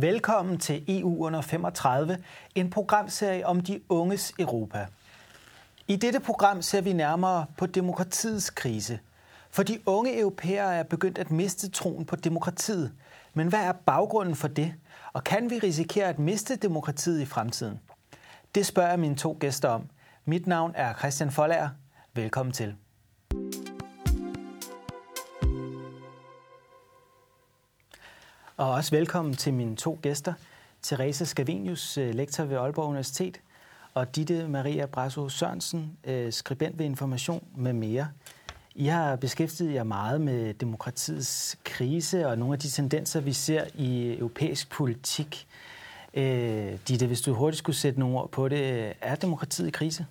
Velkommen til EU under 35, en programserie om de unges Europa. I dette program ser vi nærmere på demokratiets krise. For de unge europæere er begyndt at miste troen på demokratiet. Men hvad er baggrunden for det? Og kan vi risikere at miste demokratiet i fremtiden? Det spørger mine to gæster om. Mit navn er Christian Folager. Velkommen til. Og også velkommen til mine to gæster. Therese Scavenius, øh, lektor ved Aalborg Universitet, og Ditte Maria Brasso Sørensen, øh, skribent ved Information med mere. I har beskæftiget jer meget med demokratiets krise og nogle af de tendenser, vi ser i europæisk politik. Øh, Ditte, hvis du hurtigt skulle sætte nogle ord på det, øh, er demokratiet i krise?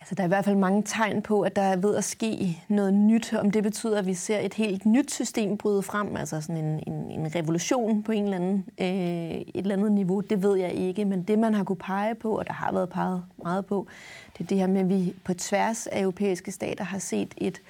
Altså, der er i hvert fald mange tegn på, at der er ved at ske noget nyt. Om det betyder, at vi ser et helt nyt system bryde frem, altså sådan en, en, en revolution på en eller anden, øh, et eller andet niveau, det ved jeg ikke. Men det, man har kunne pege på, og der har været peget meget på, det er det her med, at vi på tværs af europæiske stater har set et,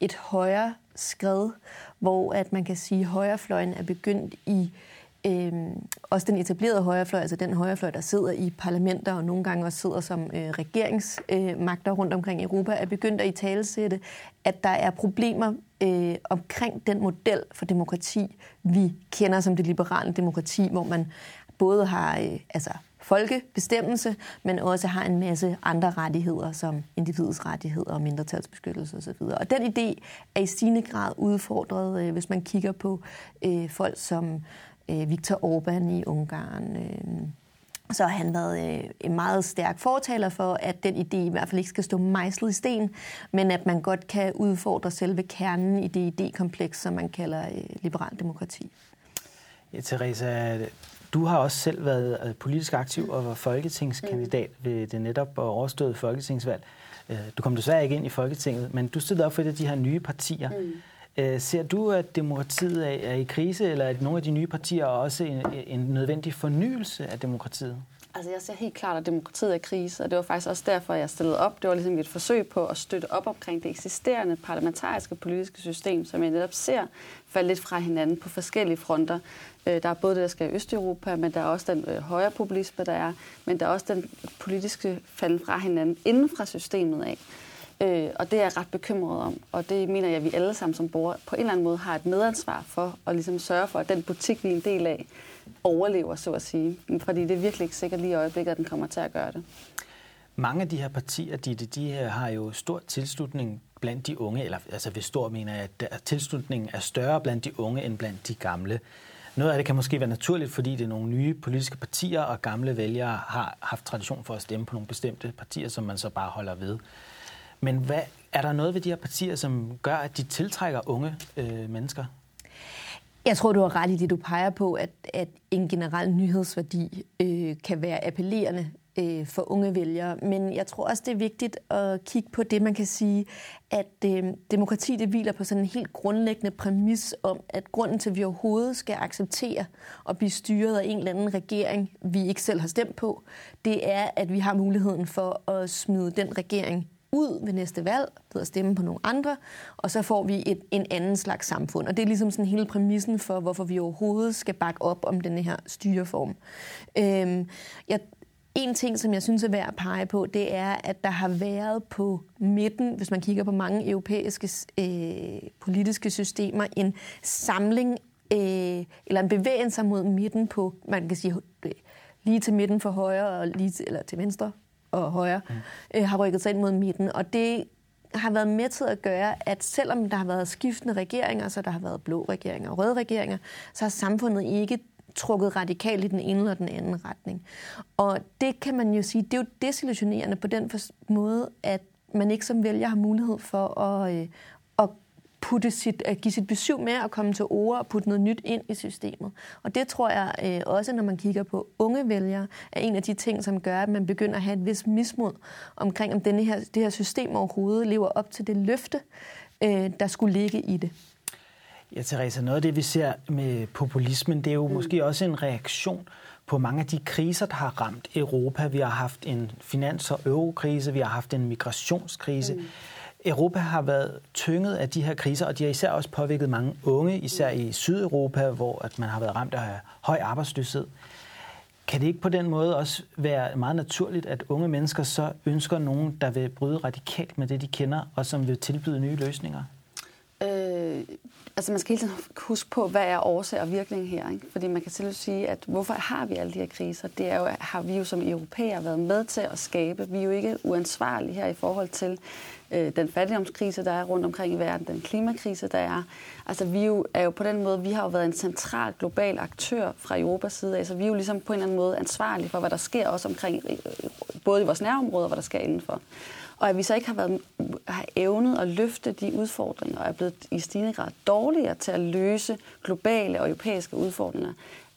et højere skred, hvor at man kan sige, at højrefløjen er begyndt i øh, Øhm, også den etablerede højrefløj, altså den højrefløj, der sidder i parlamenter og nogle gange også sidder som øh, regeringsmagter øh, rundt omkring i Europa, er begyndt at i talesætte, at der er problemer øh, omkring den model for demokrati, vi kender som det liberale demokrati, hvor man både har øh, altså folkebestemmelse, men også har en masse andre rettigheder, som individets rettigheder og mindretalsbeskyttelse osv. Og den idé er i stigende grad udfordret, øh, hvis man kigger på øh, folk som øh, Viktor Orbán i Ungarn. Øh, så har han været øh, en meget stærk fortaler for, at den idé i hvert fald ikke skal stå mejslet i sten, men at man godt kan udfordre selve kernen i det idékompleks, som man kalder øh, liberal demokrati. Ja, Teresa, du har også selv været øh, politisk aktiv og var folketingskandidat mm. ved det netop overståede folketingsvalg. Øh, du kom desværre ikke ind i Folketinget, men du stillede op for et af de her nye partier. Mm. Øh, ser du, at demokratiet er i krise, eller at nogle af de nye partier også en, en nødvendig fornyelse af demokratiet? Altså, jeg ser helt klart, at demokratiet er i krise, og det var faktisk også derfor, jeg stillede op. Det var ligesom et forsøg på at støtte op omkring det eksisterende parlamentariske politiske system, som jeg netop ser falde lidt fra hinanden på forskellige fronter. Øh, der er både det, der skal i Østeuropa, men der er også den øh, højre populisme, der er, men der er også den politiske falden fra hinanden inden fra systemet af. Øh, og det er jeg ret bekymret om, og det mener jeg, at vi alle sammen som borgere på en eller anden måde har et medansvar for at ligesom sørge for, at den butik, vi er en del af, overlever, så at sige. Fordi det er virkelig ikke sikkert lige i øjeblikket, at den kommer til at gøre det. Mange af de her partier, de, de her har jo stor tilslutning blandt de unge, eller altså ved stor mener jeg, at tilslutningen er større blandt de unge end blandt de gamle. Noget af det kan måske være naturligt, fordi det er nogle nye politiske partier, og gamle vælgere har haft tradition for at stemme på nogle bestemte partier, som man så bare holder ved. Men hvad, er der noget ved de her partier, som gør, at de tiltrækker unge øh, mennesker? Jeg tror, du har ret i det, du peger på, at, at en generel nyhedsværdi øh, kan være appellerende øh, for unge vælgere. Men jeg tror også, det er vigtigt at kigge på det, man kan sige, at øh, demokrati det hviler på sådan en helt grundlæggende præmis om, at grunden til, at vi overhovedet skal acceptere at blive styret af en eller anden regering, vi ikke selv har stemt på, det er, at vi har muligheden for at smide den regering ud ved næste valg ved at stemme på nogle andre, og så får vi et, en anden slags samfund. Og det er ligesom sådan hele præmissen for, hvorfor vi overhovedet skal bakke op om den her styreform. Øhm, jeg, en ting, som jeg synes er værd at pege på, det er, at der har været på midten, hvis man kigger på mange europæiske øh, politiske systemer, en samling øh, eller en bevægelse mod midten på, man kan sige, øh, lige til midten for højre og lige til, eller til venstre og højre, mm. øh, har rykket sig ind mod midten. Og det har været med til at gøre, at selvom der har været skiftende regeringer, så der har været blå regeringer og røde regeringer, så har samfundet ikke trukket radikalt i den ene eller den anden retning. Og det kan man jo sige, det er jo desillusionerende på den måde, at man ikke som vælger har mulighed for at, øh, at putte sit, at give sit besøg med at komme til ord og putte noget nyt ind i systemet. Og det tror jeg øh, også, når man kigger på unge vælgere, er en af de ting, som gør, at man begynder at have et vis mismod omkring, om denne her, det her system overhovedet lever op til det løfte, øh, der skulle ligge i det. Ja, Teresa, noget af det, vi ser med populismen, det er jo mm. måske også en reaktion på mange af de kriser, der har ramt Europa. Vi har haft en finans- og eurokrise, vi har haft en migrationskrise. Mm. Europa har været tynget af de her kriser, og de har især også påvirket mange unge, især i Sydeuropa, hvor at man har været ramt af høj arbejdsløshed. Kan det ikke på den måde også være meget naturligt, at unge mennesker så ønsker nogen, der vil bryde radikalt med det, de kender, og som vil tilbyde nye løsninger? Altså man skal hele tiden huske på, hvad er årsag og virkning her. Ikke? Fordi man kan selv sige, at hvorfor har vi alle de her kriser? Det er jo, har vi jo som europæer været med til at skabe. Vi er jo ikke uansvarlige her i forhold til øh, den fattigdomskrise, der er rundt omkring i verden, den klimakrise, der er. Altså vi jo, er jo på den måde, vi har jo været en central global aktør fra Europas side Altså vi er jo ligesom på en eller anden måde ansvarlige for, hvad der sker også omkring, øh, både i vores nærområder og hvad der sker indenfor. Og at vi så ikke har, været, har evnet at løfte de udfordringer, og er blevet i stigende grad dårligere til at løse globale og europæiske udfordringer,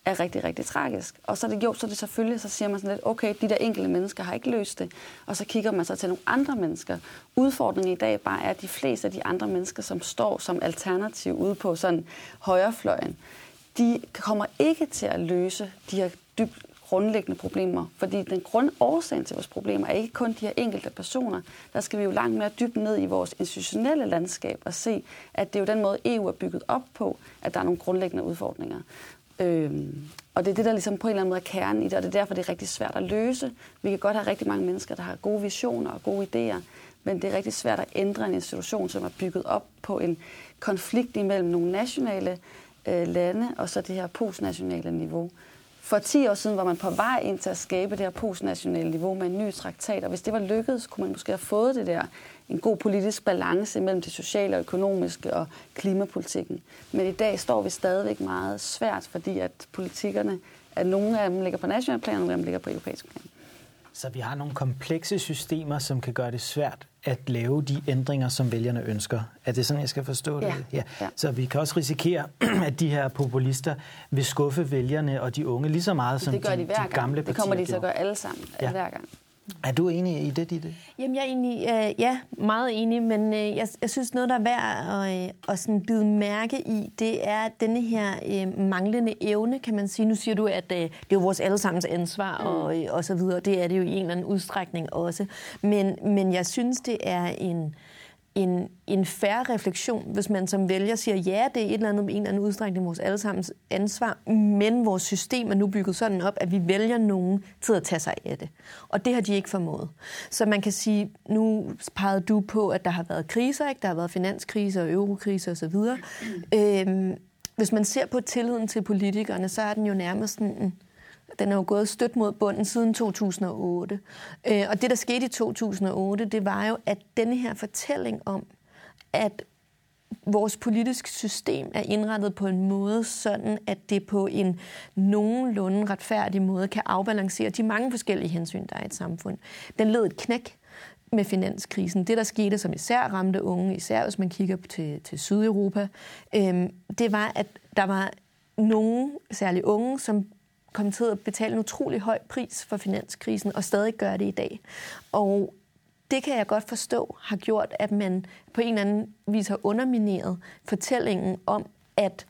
er rigtig, rigtig tragisk. Og så er det jo, så er det selvfølgelig, så siger man sådan lidt, okay, de der enkelte mennesker har ikke løst det. Og så kigger man så til nogle andre mennesker. Udfordringen i dag bare er, at de fleste af de andre mennesker, som står som alternativ ude på sådan højrefløjen, de kommer ikke til at løse de her dybt grundlæggende problemer. Fordi den grundårsagen til vores problemer er ikke kun de her enkelte personer. Der skal vi jo langt mere dybt ned i vores institutionelle landskab og se, at det er jo den måde, EU er bygget op på, at der er nogle grundlæggende udfordringer. Øhm, og det er det, der ligesom på en eller anden måde er kernen i det, og det er derfor, det er rigtig svært at løse. Vi kan godt have rigtig mange mennesker, der har gode visioner og gode idéer, men det er rigtig svært at ændre en institution, som er bygget op på en konflikt imellem nogle nationale øh, lande og så det her postnationale niveau. For 10 år siden var man på vej ind til at skabe det her postnationale niveau med en ny traktat, og hvis det var lykkedes, kunne man måske have fået det der, en god politisk balance mellem det sociale og økonomiske og klimapolitikken. Men i dag står vi stadigvæk meget svært, fordi at politikerne, at nogle af dem ligger på national plan, og nogle af dem ligger på europæisk plan. Så vi har nogle komplekse systemer, som kan gøre det svært at lave de ændringer, som vælgerne ønsker. Er det sådan, jeg skal forstå det? Ja. ja. ja. Så vi kan også risikere, at de her populister vil skuffe vælgerne og de unge lige så meget, som det gør de, de, de gamle partier Det kommer de til at gøre alle sammen, ja. hver gang. Er du enig i det, Ditte? Jamen, jeg er enig, øh, ja, meget enig, men øh, jeg, jeg synes, noget, der er værd at, øh, at sådan bide mærke i, det er denne her øh, manglende evne, kan man sige. Nu siger du, at øh, det er jo vores allesammens ansvar mm. og, øh, og så videre. Det er det jo i en eller anden udstrækning også. Men, men jeg synes, det er en... Øh, en, en færre refleksion, hvis man som vælger siger, ja, det er et eller andet, en eller anden udstrækning vores allesammens ansvar, men vores system er nu bygget sådan op, at vi vælger nogen til at tage sig af det. Og det har de ikke formået. Så man kan sige, nu pegede du på, at der har været kriser, ikke? der har været finanskriser og eurokriser osv. Øhm, hvis man ser på tilliden til politikerne, så er den jo nærmest sådan den er jo gået stødt mod bunden siden 2008. Øh, og det, der skete i 2008, det var jo, at denne her fortælling om, at vores politiske system er indrettet på en måde, sådan at det på en nogenlunde retfærdig måde kan afbalancere de mange forskellige hensyn, der er i et samfund. Den led et knæk med finanskrisen. Det, der skete, som især ramte unge, især hvis man kigger til, til Sydeuropa, øhm, det var, at der var nogle, særligt unge, som kommet til at betale en utrolig høj pris for finanskrisen, og stadig gør det i dag. Og det kan jeg godt forstå har gjort, at man på en eller anden vis har undermineret fortællingen om, at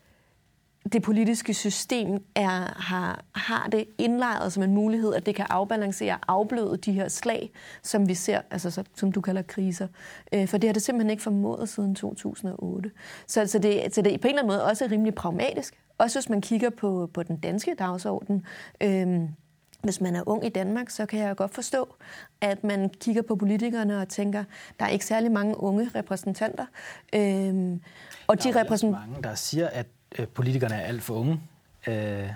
det politiske system er, har, har det indlejret som en mulighed, at det kan afbalancere og afbløde de her slag, som vi ser, altså så, som du kalder kriser. Øh, for det har det simpelthen ikke formået siden 2008. Så, så, det, så det er på en eller anden måde også rimelig pragmatisk også hvis man kigger på, på den danske dagsorden, øhm, hvis man er ung i Danmark, så kan jeg godt forstå, at man kigger på politikerne og tænker, der er ikke særlig mange unge repræsentanter. Øhm, og der de er repræsent... mange, der siger, at øh, politikerne er alt for unge. Øh,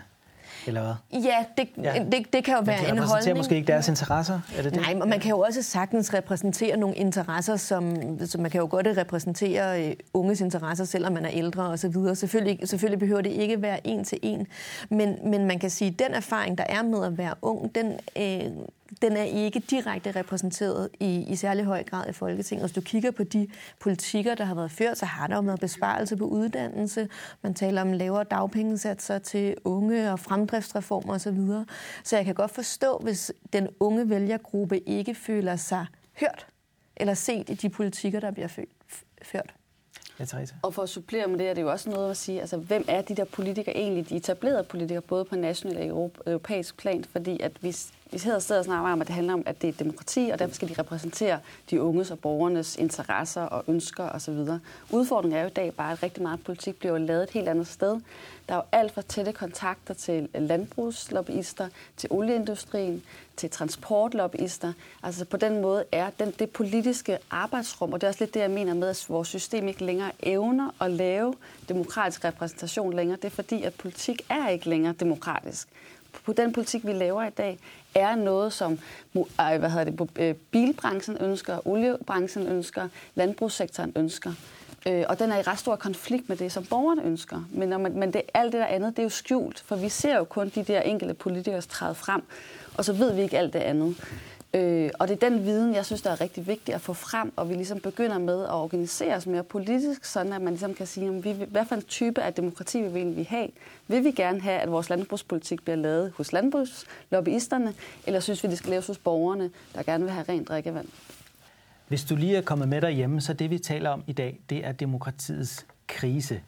eller hvad? Ja, det, ja. det, det kan jo være en holdning. repræsenterer måske ikke deres interesser? Er det det? Nej, men man kan jo også sagtens repræsentere nogle interesser, som, som man kan jo godt repræsentere øh, unges interesser, selvom man er ældre og så videre. Selvfølgelig, selvfølgelig behøver det ikke være en til en, men, men man kan sige, at den erfaring, der er med at være ung, den, øh, den er ikke direkte repræsenteret i, i særlig høj grad i Folketinget. Hvis du kigger på de politikker, der har været ført, så har der jo været besparelse på uddannelse. Man taler om lavere dagpengesatser til unge og fremdriftsreformer osv. Så, så jeg kan godt forstå, hvis den unge vælgergruppe ikke føler sig hørt eller set i de politikker, der bliver ført. Ja, Therese. Og for at supplere med det, er det jo også noget at sige, altså hvem er de der politikere egentlig, de etablerede politikere, både på national og europæisk plan, fordi at hvis vi hedder stedet og snakker om, at det handler om, at det er demokrati, og derfor skal de repræsentere de unges og borgernes interesser og ønsker osv. Udfordringen er jo i dag bare, at rigtig meget politik bliver lavet et helt andet sted. Der er jo alt fra tætte kontakter til landbrugslobbyister, til olieindustrien, til transportlobbyister. Altså på den måde er den, det politiske arbejdsrum, og det er også lidt det, jeg mener med, at vores system ikke længere evner at lave demokratisk repræsentation længere. Det er fordi, at politik er ikke længere demokratisk. På den politik, vi laver i dag, er noget, som hvad hedder det, øh, bilbranchen ønsker, oliebranchen ønsker, landbrugssektoren ønsker. Øh, og den er i ret stor konflikt med det, som borgerne ønsker. Men, når man, men det, alt det der andet, det er jo skjult, for vi ser jo kun de der enkelte politikere træde frem, og så ved vi ikke alt det andet. Øh, og det er den viden, jeg synes, der er rigtig vigtig at få frem, og vi ligesom begynder med at organisere os mere politisk, sådan at man ligesom kan sige, vi, hvad for en type af demokrati vil vi egentlig have? Vil vi gerne have, at vores landbrugspolitik bliver lavet hos landbrugslobbyisterne, eller synes vi, det skal laves hos borgerne, der gerne vil have rent drikkevand? Hvis du lige er kommet med derhjemme, så det vi taler om i dag, det er demokratiets krise.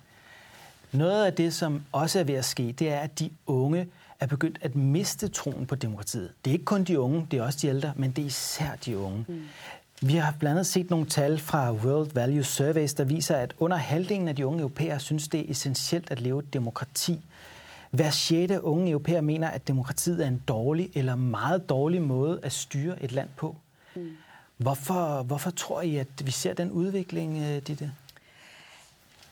Noget af det, som også er ved at ske, det er, at de unge er begyndt at miste troen på demokratiet. Det er ikke kun de unge, det er også de ældre, men det er især de unge. Mm. Vi har blandt andet set nogle tal fra World Value Surveys, der viser, at under halvdelen af de unge europæere synes, det er essentielt at leve et demokrati. Hver sjette unge europæer mener, at demokratiet er en dårlig eller meget dårlig måde at styre et land på. Mm. Hvorfor, hvorfor tror I, at vi ser den udvikling, øh, Ditte?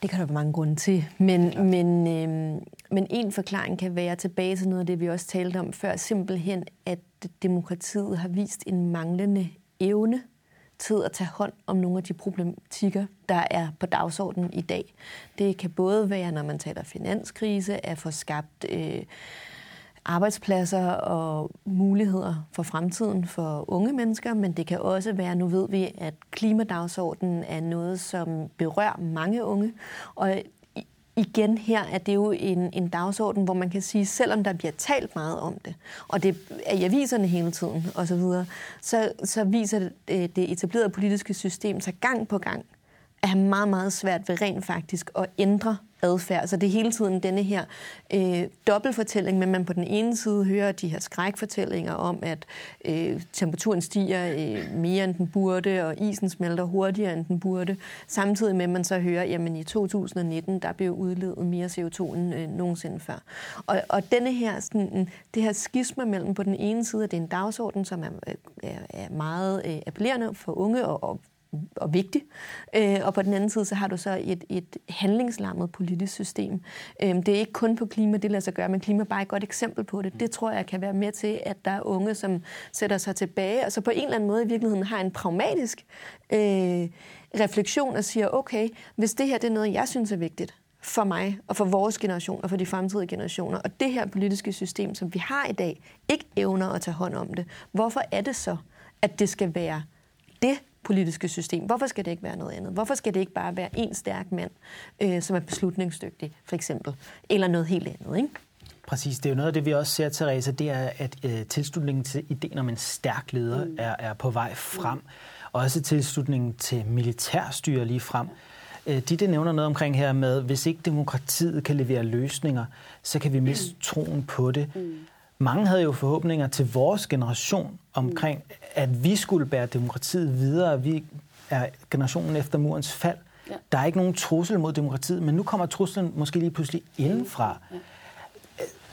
Det kan der være mange grunde til, men, men, øh, men en forklaring kan være tilbage til noget af det, vi også talte om før, simpelthen, at demokratiet har vist en manglende evne til at tage hånd om nogle af de problematikker, der er på dagsordenen i dag. Det kan både være, når man taler finanskrise, at få skabt øh, arbejdspladser og muligheder for fremtiden for unge mennesker, men det kan også være, nu ved vi, at klimadagsordenen er noget, som berører mange unge, og igen her er det jo en, en dagsorden, hvor man kan sige, selvom der bliver talt meget om det, og det er i aviserne hele tiden osv., så, så, så viser det, øh, det etablerede politiske system sig gang på gang at have meget, meget svært ved rent faktisk at ændre adfærd. Så det er hele tiden denne her øh, dobbeltfortælling, men man på den ene side hører de her skrækfortællinger om, at øh, temperaturen stiger øh, mere end den burde, og isen smelter hurtigere end den burde. Samtidig med, at man så hører, jamen i 2019, der blev udledet mere CO2 end øh, nogensinde før. Og, og denne her, sådan, mm, det her skisma mellem på den ene side, at det er en dagsorden, som er, øh, er, er meget øh, appellerende for unge og, og og vigtig. Øh, og på den anden side, så har du så et, et handlingslammet politisk system. Øh, det er ikke kun på klima, det lader sig gøre, men klima er bare et godt eksempel på det. Det tror jeg kan være med til, at der er unge, som sætter sig tilbage, og så på en eller anden måde i virkeligheden har en pragmatisk øh, refleksion og siger, okay, hvis det her det er noget, jeg synes er vigtigt, for mig og for vores generation og for de fremtidige generationer. Og det her politiske system, som vi har i dag, ikke evner at tage hånd om det. Hvorfor er det så, at det skal være det, politiske system. Hvorfor skal det ikke være noget andet? Hvorfor skal det ikke bare være en stærk mand, øh, som er beslutningsdygtig, for eksempel? Eller noget helt andet, ikke? Præcis. Det er jo noget af det, vi også ser, Therese, det er, at øh, tilslutningen til ideen om en stærk leder mm. er, er på vej frem. Mm. Også tilslutningen til militærstyre lige frem. Øh, de det nævner noget omkring her med, hvis ikke demokratiet kan levere løsninger, så kan vi miste mm. troen på det. Mm. Mange havde jo forhåbninger til vores generation omkring, at vi skulle bære demokratiet videre. Vi er generationen efter murens fald. Ja. Der er ikke nogen trussel mod demokratiet, men nu kommer truslen måske lige pludselig indenfra. Ja.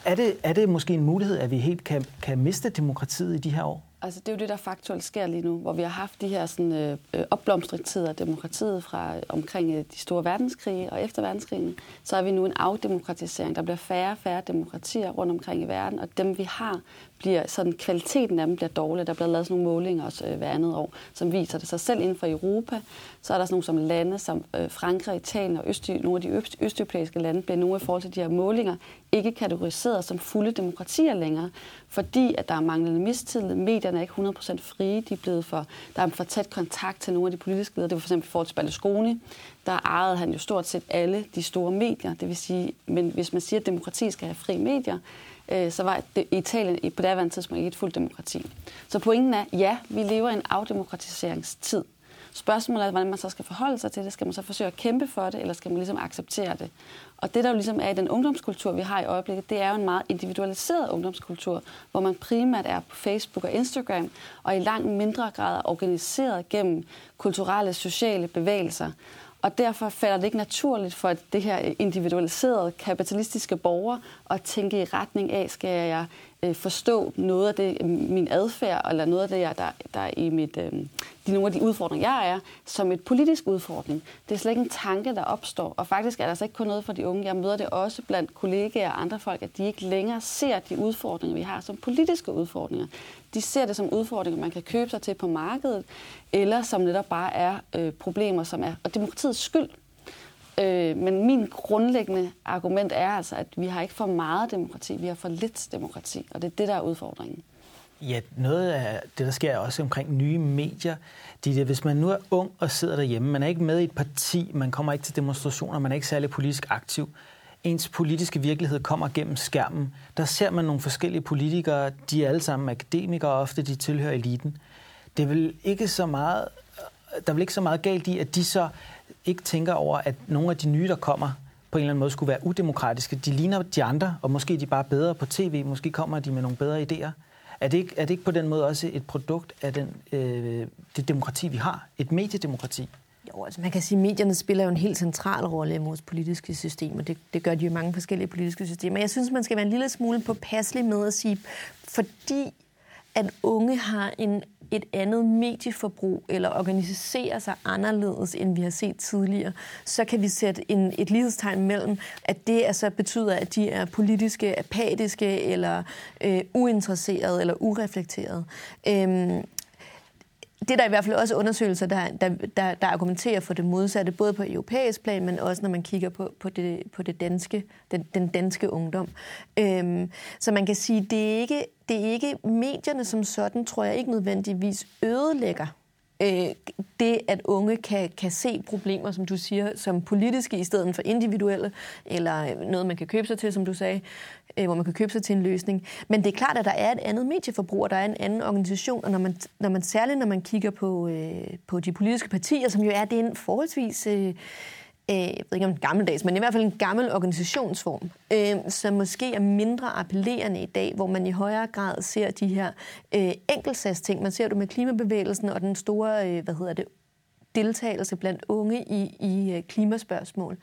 Er, det, er det måske en mulighed, at vi helt kan, kan miste demokratiet i de her år? Altså, det er jo det, der faktuelt sker lige nu, hvor vi har haft de her sådan, øh, øh opblomstringstider af demokratiet fra øh, omkring øh, de store verdenskrige og efter verdenskrigen. Så er vi nu en afdemokratisering. Der bliver færre og færre demokratier rundt omkring i verden, og dem vi har, bliver sådan, kvaliteten af dem bliver dårlig. Der bliver lavet sådan nogle målinger også øh, hver andet år, som viser det sig selv inden for Europa. Så er der sådan nogle som lande som øh, Frankrig, Italien og Øst, nogle af de øst, østeuropæiske lande bliver nogle i forhold til de her målinger ikke kategoriseret som fulde demokratier længere, fordi at der er manglende mistillid. Medierne er ikke 100% frie. De er blevet for, der er for tæt kontakt til nogle af de politiske ledere. Det var for eksempel i forhold til Berlusconi. Der ejede han jo stort set alle de store medier. Det vil sige, men hvis man siger, at demokrati skal have fri medier, øh, så var det, Italien på daværende tidspunkt ikke et fuldt demokrati. Så pointen er, ja, vi lever i en afdemokratiseringstid. Spørgsmålet er, hvordan man så skal forholde sig til det. Skal man så forsøge at kæmpe for det, eller skal man ligesom acceptere det? Og det, der jo ligesom er i den ungdomskultur, vi har i øjeblikket, det er jo en meget individualiseret ungdomskultur, hvor man primært er på Facebook og Instagram, og i langt mindre grad er organiseret gennem kulturelle, sociale bevægelser. Og derfor falder det ikke naturligt for det her individualiserede kapitalistiske borger at tænke i retning af, skal jeg øh, forstå noget af det, øhm, min adfærd, eller noget af det, jeg, der, der er i mit, øh, de, nogle af de udfordringer, jeg er, som et politisk udfordring. Det er slet ikke en tanke, der opstår. Og faktisk er der altså ikke kun noget for de unge. Jeg møder det også blandt kollegaer og andre folk, at de ikke længere ser de udfordringer, vi har som politiske udfordringer. De ser det som udfordringer, man kan købe sig til på markedet, eller som netop bare er øh, problemer, som er og demokratiets skyld. Øh, men min grundlæggende argument er altså, at vi har ikke for meget demokrati, vi har for lidt demokrati, og det er det, der er udfordringen. Ja, noget af det, der sker også omkring nye medier, det er, hvis man nu er ung og sidder derhjemme, man er ikke med i et parti, man kommer ikke til demonstrationer, man er ikke særlig politisk aktiv, ens politiske virkelighed kommer gennem skærmen. Der ser man nogle forskellige politikere, de er alle sammen akademikere, og ofte de tilhører eliten. Det er vel ikke så meget, der er vel ikke så meget galt i, at de så ikke tænker over, at nogle af de nye, der kommer, på en eller anden måde skulle være udemokratiske. De ligner de andre, og måske er de bare bedre på tv. Måske kommer de med nogle bedre idéer. Er det ikke, er det ikke på den måde også et produkt af den, øh, det demokrati, vi har? Et mediedemokrati? Jo, altså man kan sige, at medierne spiller jo en helt central rolle i vores politiske system, og det, det gør de jo i mange forskellige politiske systemer. Jeg synes, man skal være en lille smule påpasselig med at sige, fordi at unge har en et andet medieforbrug eller organiserer sig anderledes, end vi har set tidligere, så kan vi sætte en, et lighedstegn mellem, at det altså betyder, at de er politiske, apatiske eller øh, uinteresserede eller ureflekterede. Øhm, det er der i hvert fald også undersøgelser, der, der, der, der argumenterer for det modsatte, både på europæisk plan, men også når man kigger på, på, det, på det danske, den, den danske ungdom. Øhm, så man kan sige, det er ikke det er ikke medierne som sådan, tror jeg ikke nødvendigvis ødelægger øh, det, at unge kan, kan se problemer, som du siger, som politiske i stedet for individuelle, eller noget, man kan købe sig til, som du sagde, øh, hvor man kan købe sig til en løsning. Men det er klart, at der er et andet medieforbrug, og der er en anden organisation, og når man, når man særligt når man kigger på, øh, på de politiske partier, som jo er det en forholdsvis... Øh, øh, jeg ved ikke om gammeldags, men i hvert fald en gammel organisationsform, øh, som måske er mindre appellerende i dag, hvor man i højere grad ser de her øh, enkeltsagsting. Man ser det med klimabevægelsen og den store, øh, hvad hedder det, deltagelse blandt unge i, i øh, klimaspørgsmål.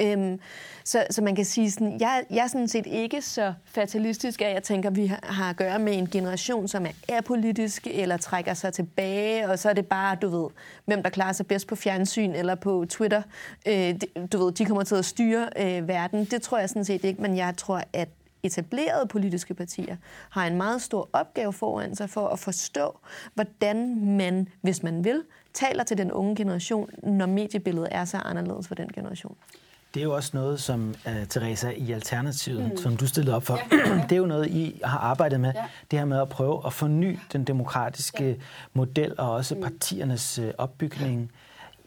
Øhm, så, så man kan sige, sådan, jeg, jeg er sådan set ikke så fatalistisk, at jeg tænker, at vi har, har at gøre med en generation, som er apolitisk eller trækker sig tilbage, og så er det bare, du ved, hvem der klarer sig bedst på fjernsyn eller på Twitter. Øh, du ved, de kommer til at styre øh, verden. Det tror jeg sådan set ikke, men jeg tror, at etablerede politiske partier har en meget stor opgave foran sig for at forstå, hvordan man, hvis man vil, taler til den unge generation, når mediebilledet er så anderledes for den generation. Det er jo også noget, som uh, Teresa i Alternativet, mm. som du stillede op for, ja. det er jo noget, I har arbejdet med. Ja. Det her med at prøve at forny den demokratiske ja. model og også mm. partiernes uh, opbygning.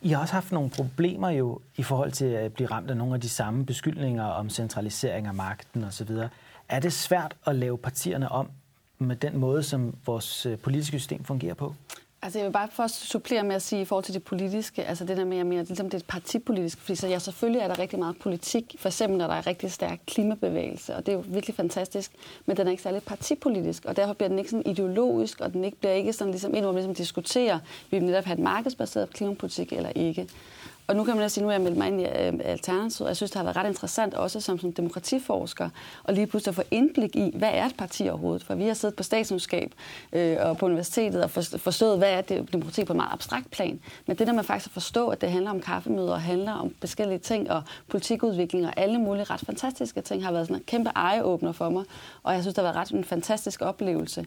I har også haft nogle problemer jo i forhold til at blive ramt af nogle af de samme beskyldninger om centralisering af magten osv. Er det svært at lave partierne om med den måde, som vores øh, politiske system fungerer på? Altså jeg vil bare først supplere med at sige i forhold til det politiske, altså det der med, jeg mener, det, ligesom det er partipolitisk, fordi så ja, selvfølgelig er der rigtig meget politik, for eksempel når der er rigtig stærk klimabevægelse, og det er jo virkelig fantastisk, men den er ikke særlig partipolitisk, og derfor bliver den ikke sådan ideologisk, og den ikke, bliver ikke sådan ligesom en, hvor man ligesom diskuterer, vi netop have et markedsbaseret klimapolitik eller ikke. Og nu kan man sige, nu er jeg meldt mig ind i øh, Alternativet, og jeg synes, det har været ret interessant også som, som demokratiforsker, og lige pludselig at få indblik i, hvad er et parti overhovedet? For vi har siddet på statskundskab øh, og på universitetet og forstået, hvad er det demokrati på en meget abstrakt plan. Men det der med faktisk at forstå, at det handler om kaffemøder og handler om forskellige ting og politikudvikling og alle mulige ret fantastiske ting, har været sådan en kæmpe ejeåbner for mig. Og jeg synes, det har været ret en fantastisk oplevelse.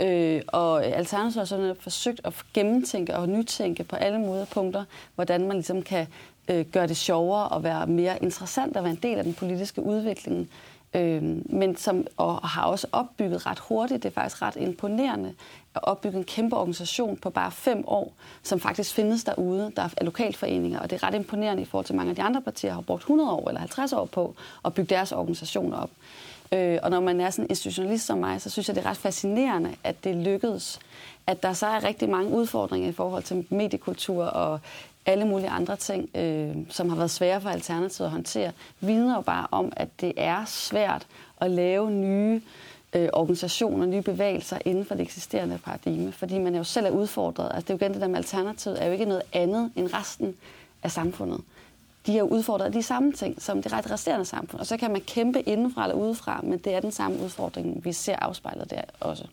Øh, og Alternativet har sådan forsøgt at gennemtænke og nytænke på alle mulige punkter, hvordan man ligesom kan øh, gøre det sjovere og være mere interessant at være en del af den politiske udvikling. Øh, men som og har også opbygget ret hurtigt, det er faktisk ret imponerende, at opbygge en kæmpe organisation på bare fem år, som faktisk findes derude. Der er lokalforeninger, og det er ret imponerende i forhold til mange af de andre partier, har brugt 100 år eller 50 år på at bygge deres organisationer op. Øh, og når man er sådan en institutionalist som mig, så synes jeg, det er ret fascinerende, at det lykkedes At der så er rigtig mange udfordringer i forhold til mediekultur og alle mulige andre ting, øh, som har været svære for Alternativet at håndtere, vidner jo bare om, at det er svært at lave nye øh, organisationer, nye bevægelser inden for det eksisterende paradigme, fordi man jo selv er udfordret. Altså det er jo igen det der med Alternativet, er jo ikke noget andet end resten af samfundet. De er udfordret af de samme ting som det ret resterende samfund, og så kan man kæmpe indenfra eller udefra, men det er den samme udfordring, vi ser afspejlet der også.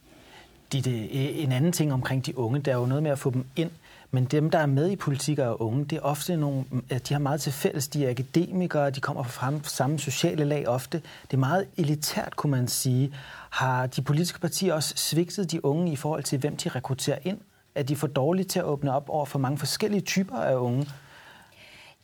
Ditte, øh, en anden ting omkring de unge, der er jo noget med at få dem ind men dem, der er med i politik og unge, det er ofte nogle, de har meget til fælles. De er akademikere, de kommer fra samme sociale lag ofte. Det er meget elitært, kunne man sige. Har de politiske partier også svigtet de unge i forhold til, hvem de rekrutterer ind? Er de for dårlige til at åbne op over for mange forskellige typer af unge?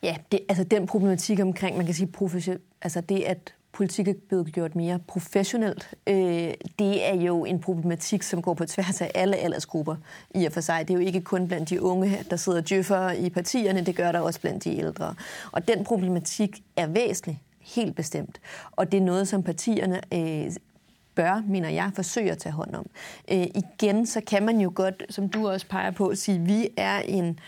Ja, det, altså den problematik omkring, man kan sige, profession, altså det, at politik er blevet gjort mere professionelt. Øh, det er jo en problematik, som går på tværs af alle aldersgrupper i og for sig. Det er jo ikke kun blandt de unge, der sidder djøffer i partierne, det gør der også blandt de ældre. Og den problematik er væsentlig, helt bestemt. Og det er noget, som partierne øh, bør, mener jeg, forsøge at tage hånd om. Øh, igen, så kan man jo godt, som du også peger på, sige, vi er en,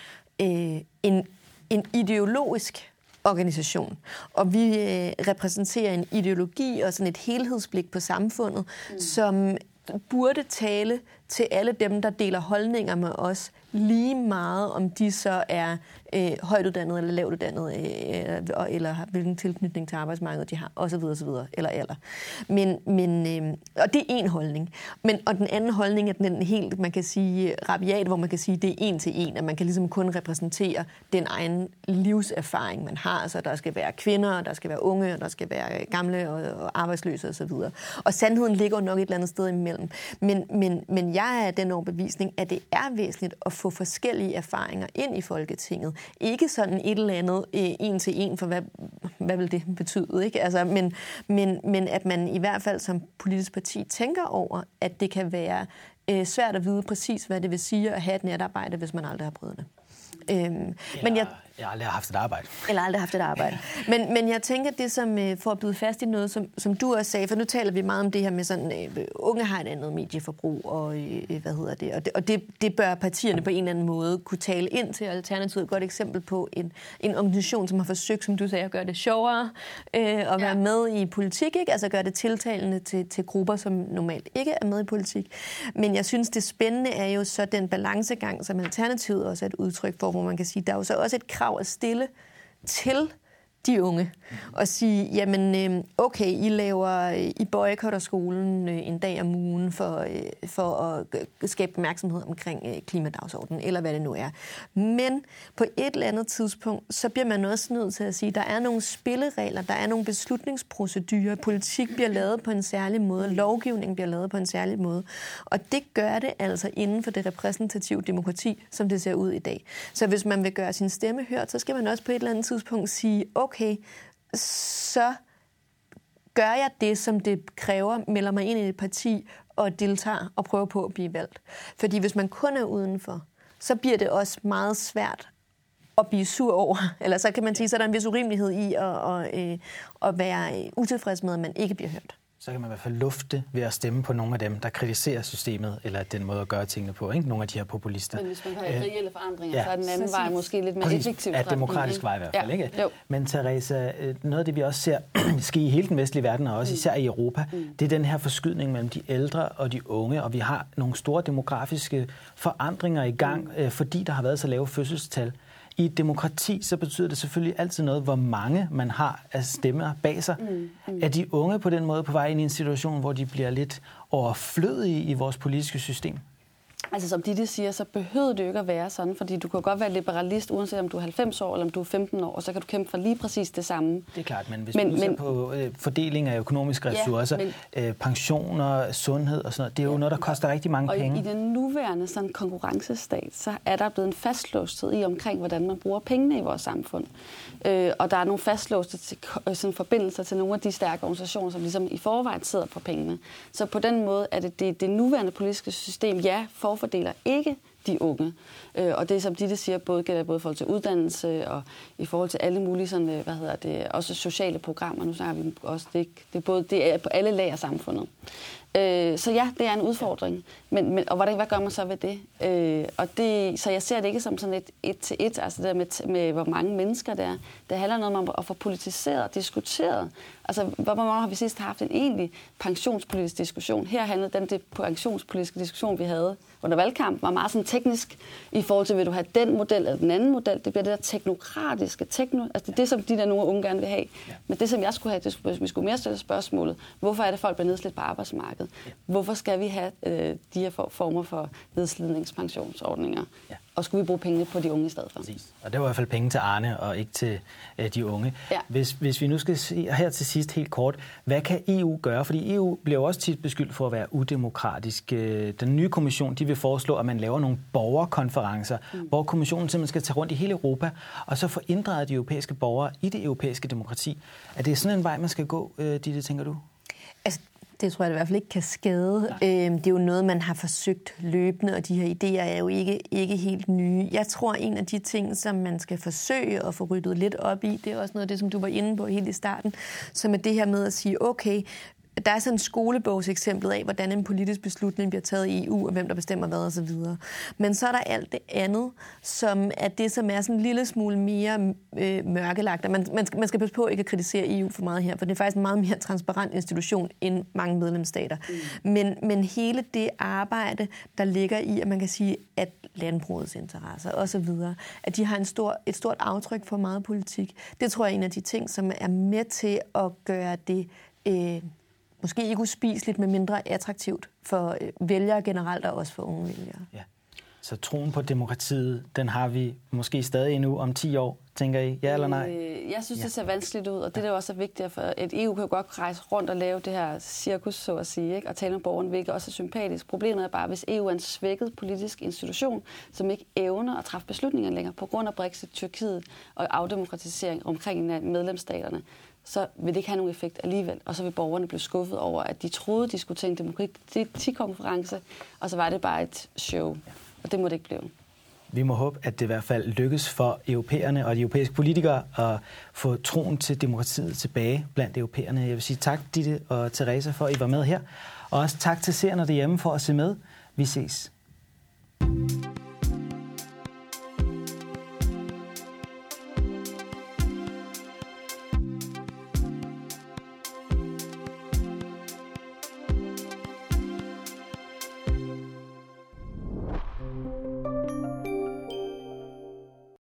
øh, en, en ideologisk organisation. Og vi øh, repræsenterer en ideologi og sådan et helhedsblik på samfundet, mm. som burde tale til alle dem, der deler holdninger med os, lige meget om de så er øh, højtuddannede eller lavtuddannede, øh, øh eller hvilken tilknytning til arbejdsmarkedet de har, osv. osv. eller eller. Men, men, øh, og det er en holdning. Men, og den anden holdning er den helt, man kan sige, rabiat, hvor man kan sige, det er en til en, at man kan ligesom kun repræsentere den egen livserfaring, man har. Så der skal være kvinder, der skal være unge, og der skal være gamle og, og arbejdsløse osv. Og, og sandheden ligger nok et eller andet sted imellem. Men, men, men jeg er den overbevisning, at det er væsentligt at få forskellige erfaringer ind i Folketinget. Ikke sådan et eller andet øh, en til en, for hvad, hvad vil det betyde? Ikke? Altså, men, men, men at man i hvert fald som politisk parti tænker over, at det kan være øh, svært at vide præcis, hvad det vil sige at have et netarbejde, hvis man aldrig har prøvet det. Øhm, men jeg, jeg har aldrig haft et arbejde. Eller aldrig haft et arbejde. Men, men jeg tænker, det som øh, får at byde fast i noget, som, som du også sagde, for nu taler vi meget om det her med sådan, øh, unge har et andet medieforbrug, og øh, hvad hedder det, og, det, og det, det bør partierne på en eller anden måde kunne tale ind til. Alternativet et godt eksempel på en, en organisation, som har forsøgt, som du sagde, at gøre det sjovere, øh, at ja. være med i politik, ikke? altså gøre det tiltalende til, til grupper, som normalt ikke er med i politik. Men jeg synes, det spændende er jo så den balancegang, som Alternativet også er et udtryk for, hvor man kan sige, der er jo så også et krav at stille til de unge og sige, jamen øh, okay, I laver, øh, I boykotter skolen øh, en dag om ugen for, for at skabe opmærksomhed omkring klimadagsordenen, eller hvad det nu er. Men på et eller andet tidspunkt, så bliver man også nødt til at sige, der er nogle spilleregler, der er nogle beslutningsprocedurer, politik bliver lavet på en særlig måde, lovgivning bliver lavet på en særlig måde, og det gør det altså inden for det repræsentative demokrati, som det ser ud i dag. Så hvis man vil gøre sin stemme hørt, så skal man også på et eller andet tidspunkt sige, okay, okay, så gør jeg det, som det kræver, melder mig ind i et parti og deltager og prøver på at blive valgt. Fordi hvis man kun er udenfor, så bliver det også meget svært at blive sur over. Eller så kan man sige, så er der en vis urimelighed i at, at, at, at være øh, utilfreds med, at man ikke bliver hørt så kan man i hvert fald lufte ved at stemme på nogle af dem, der kritiserer systemet, eller den måde at gøre tingene på. Ikke? Nogle af de her populister. Men hvis man har øh, reelle forandringer, ja. så er den anden vej måske lidt mere Præcis. effektiv. Ja, demokratisk vej i hvert fald. Ja. Ikke? Jo. Men Teresa, øh, noget af det, vi også ser ske i hele den vestlige verden, og også mm. især i Europa, mm. det er den her forskydning mellem de ældre og de unge, og vi har nogle store demografiske forandringer i gang, mm. øh, fordi der har været så lave fødselstal. I et demokrati, så betyder det selvfølgelig altid noget, hvor mange man har af stemmer bag sig. Mm, mm. Er de unge på den måde på vej ind i en situation, hvor de bliver lidt overflødige i vores politiske system? Altså som Ditte siger, så behøver det jo ikke at være sådan, fordi du kan godt være liberalist, uanset om du er 90 år eller om du er 15 år, og så kan du kæmpe for lige præcis det samme. Det er klart, men hvis men, du ser på øh, fordeling af økonomiske ressourcer, ja, men, øh, pensioner, sundhed og sådan noget, det er jo ja, noget, der koster rigtig mange og penge. Og i den nuværende sådan, konkurrencestat, så er der blevet en fastlåsthed i omkring, hvordan man bruger pengene i vores samfund. Øh, og der er nogle fastlåste til, øh, sådan, forbindelser til nogle af de stærke organisationer, som ligesom i forvejen sidder på pengene. Så på den måde er det det, det nuværende politiske system, ja, forfordeler ikke de unge. Øh, og det, som Ditte siger, både gælder både i forhold til uddannelse og i forhold til alle mulige sådan, øh, hvad hedder det, også sociale programmer. Nu snakker vi også, det, det, er både, det er på alle lag af samfundet. Øh, så ja, det er en udfordring. Men, men, og hvordan, hvad gør man så ved det? Øh, og det? Så jeg ser det ikke som sådan et et til et, altså det der med, med hvor mange mennesker der er. Det handler noget om at få politiseret og diskuteret. Altså, hvor mange har vi sidst haft en egentlig pensionspolitisk diskussion? Her handlede den det pensionspolitiske diskussion, vi havde under valgkampen, var meget sådan teknisk i forhold til, vil du have den model eller den anden model? Det bliver det der teknokratiske. Tekno, altså det er det, som de der nogle unge gerne vil have. Ja. Men det, som jeg skulle have, det skulle, vi skulle mere stille spørgsmålet. Hvorfor er det, folk bliver nedslidt på arbejdsmarkedet? Ja. Hvorfor skal vi have øh, de her former for nedslidningspensionsordninger? Ja. Og skulle vi bruge penge på de unge i stedet for? Præcis. Og det var i hvert fald penge til Arne og ikke til øh, de unge. Ja. Hvis, hvis vi nu skal se her til sidst helt kort, hvad kan EU gøre? Fordi EU bliver også tit beskyldt for at være udemokratisk. Øh, den nye kommission de vil foreslå, at man laver nogle borgerkonferencer, mm. hvor kommissionen simpelthen skal tage rundt i hele Europa, og så få inddraget de europæiske borgere i det europæiske demokrati. Er det sådan en vej, man skal gå, øh, Ditte, tænker du? Det tror jeg i hvert fald ikke kan skade. Øhm, det er jo noget, man har forsøgt løbende, og de her idéer er jo ikke, ikke helt nye. Jeg tror, en af de ting, som man skal forsøge at få ryddet lidt op i, det er også noget af det, som du var inde på helt i starten, som er det her med at sige, okay, der er sådan en skolebogseksempel af, hvordan en politisk beslutning bliver taget i EU, og hvem der bestemmer hvad osv. Men så er der alt det andet, som er det, som er sådan en lille smule mere øh, mørkelagt. Man, man, skal, man skal passe på ikke at kritisere EU for meget her, for det er faktisk en meget mere transparent institution end mange medlemsstater. Mm. Men, men hele det arbejde, der ligger i, at man kan sige, at landbrugets interesser osv., at de har en stor, et stort aftryk for meget politik, det tror jeg er en af de ting, som er med til at gøre det øh, måske ikke uspiseligt, men mindre attraktivt for øh, vælgere generelt, og også for unge vælgere. Ja. Så troen på demokratiet, den har vi måske stadig endnu om 10 år, tænker I? Ja eller nej? Øh, jeg synes, ja. det ser vanskeligt ud, og det er jo også vigtigt, for et EU kan jo godt rejse rundt og lave det her cirkus, så at sige, ikke? og tale med borgerne, hvilket også er sympatisk. Problemet er bare, hvis EU er en svækket politisk institution, som ikke evner at træffe beslutninger længere på grund af Brexit, Tyrkiet og afdemokratisering omkring medlemsstaterne, så vil det ikke have nogen effekt alligevel. Og så vil borgerne blive skuffet over, at de troede, de skulle til en demokratikonference, og så var det bare et show. Og det må det ikke blive. Vi må håbe, at det i hvert fald lykkes for europæerne og de europæiske politikere at få troen til demokratiet tilbage blandt europæerne. Jeg vil sige tak, Ditte og Teresa, for at I var med her. Og også tak til seerne derhjemme for at se med. Vi ses.